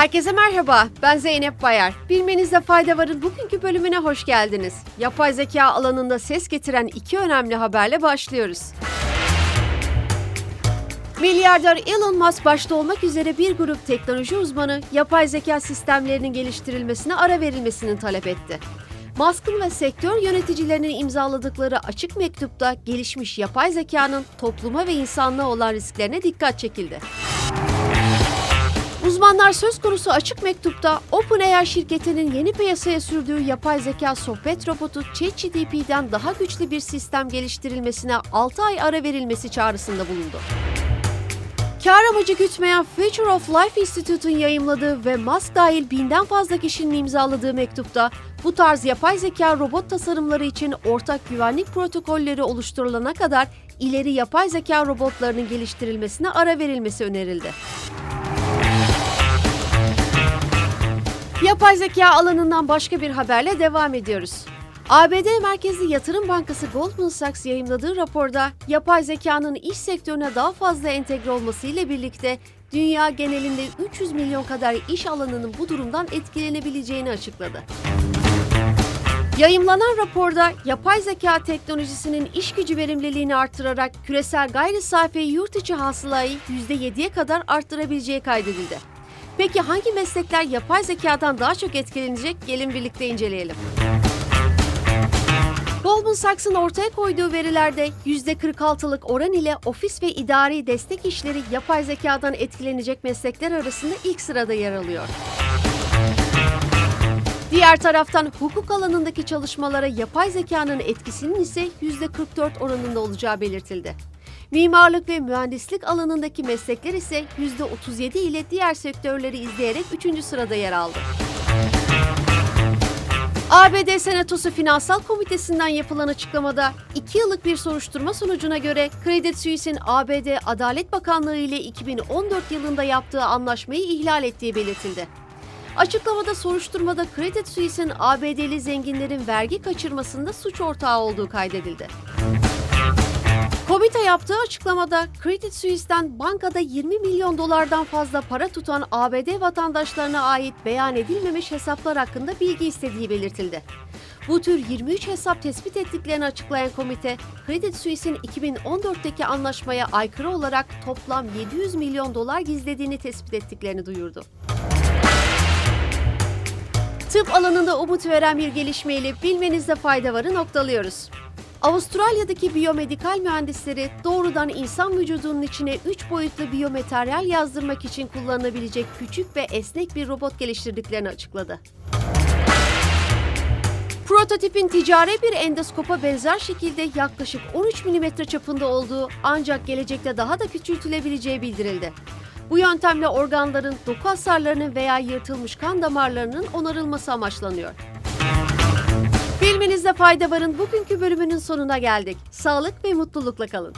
Herkese merhaba, ben Zeynep Bayar. Bilmenizde fayda varın bugünkü bölümüne hoş geldiniz. Yapay zeka alanında ses getiren iki önemli haberle başlıyoruz. Milyarder Elon Musk başta olmak üzere bir grup teknoloji uzmanı yapay zeka sistemlerinin geliştirilmesine ara verilmesini talep etti. Musk'ın ve sektör yöneticilerinin imzaladıkları açık mektupta gelişmiş yapay zekanın topluma ve insanlığa olan risklerine dikkat çekildi. Uzmanlar söz konusu açık mektupta OpenAI şirketinin yeni piyasaya sürdüğü yapay zeka sohbet robotu ChatGPT'den daha güçlü bir sistem geliştirilmesine 6 ay ara verilmesi çağrısında bulundu. Kar amacı gütmeyen Future of Life Institute'un yayımladığı ve Musk dahil binden fazla kişinin imzaladığı mektupta bu tarz yapay zeka robot tasarımları için ortak güvenlik protokolleri oluşturulana kadar ileri yapay zeka robotlarının geliştirilmesine ara verilmesi önerildi. Yapay zeka alanından başka bir haberle devam ediyoruz. ABD merkezli yatırım bankası Goldman Sachs yayımladığı raporda yapay zekanın iş sektörüne daha fazla entegre olması ile birlikte dünya genelinde 300 milyon kadar iş alanının bu durumdan etkilenebileceğini açıkladı. Yayımlanan raporda yapay zeka teknolojisinin iş gücü verimliliğini artırarak küresel gayri safi yurt içi hasılayı %7'ye kadar arttırabileceği kaydedildi. Peki hangi meslekler yapay zekadan daha çok etkilenecek? Gelin birlikte inceleyelim. Goldman Sachs'ın ortaya koyduğu verilerde %46'lık oran ile ofis ve idari destek işleri yapay zekadan etkilenecek meslekler arasında ilk sırada yer alıyor. Diğer taraftan hukuk alanındaki çalışmalara yapay zekanın etkisinin ise %44 oranında olacağı belirtildi. Mimarlık ve mühendislik alanındaki meslekler ise %37 ile diğer sektörleri izleyerek 3. sırada yer aldı. ABD Senatosu Finansal Komitesi'nden yapılan açıklamada 2 yıllık bir soruşturma sonucuna göre Credit Suisse'in ABD Adalet Bakanlığı ile 2014 yılında yaptığı anlaşmayı ihlal ettiği belirtildi. Açıklamada soruşturmada Credit Suisse'in ABD'li zenginlerin vergi kaçırmasında suç ortağı olduğu kaydedildi. Komite yaptığı açıklamada Credit Suisse'den bankada 20 milyon dolardan fazla para tutan ABD vatandaşlarına ait beyan edilmemiş hesaplar hakkında bilgi istediği belirtildi. Bu tür 23 hesap tespit ettiklerini açıklayan komite, Credit Suisse'in 2014'teki anlaşmaya aykırı olarak toplam 700 milyon dolar gizlediğini tespit ettiklerini duyurdu. Tıp alanında umut veren bir gelişmeyle bilmenizde fayda varı noktalıyoruz. Avustralya'daki biyomedikal mühendisleri doğrudan insan vücudunun içine 3 boyutlu biyomateryal yazdırmak için kullanılabilecek küçük ve esnek bir robot geliştirdiklerini açıkladı. Prototipin ticari bir endoskopa benzer şekilde yaklaşık 13 mm çapında olduğu ancak gelecekte daha da küçültülebileceği bildirildi. Bu yöntemle organların, doku hasarlarının veya yırtılmış kan damarlarının onarılması amaçlanıyor. Bilmenizde fayda varın bugünkü bölümünün sonuna geldik. Sağlık ve mutlulukla kalın.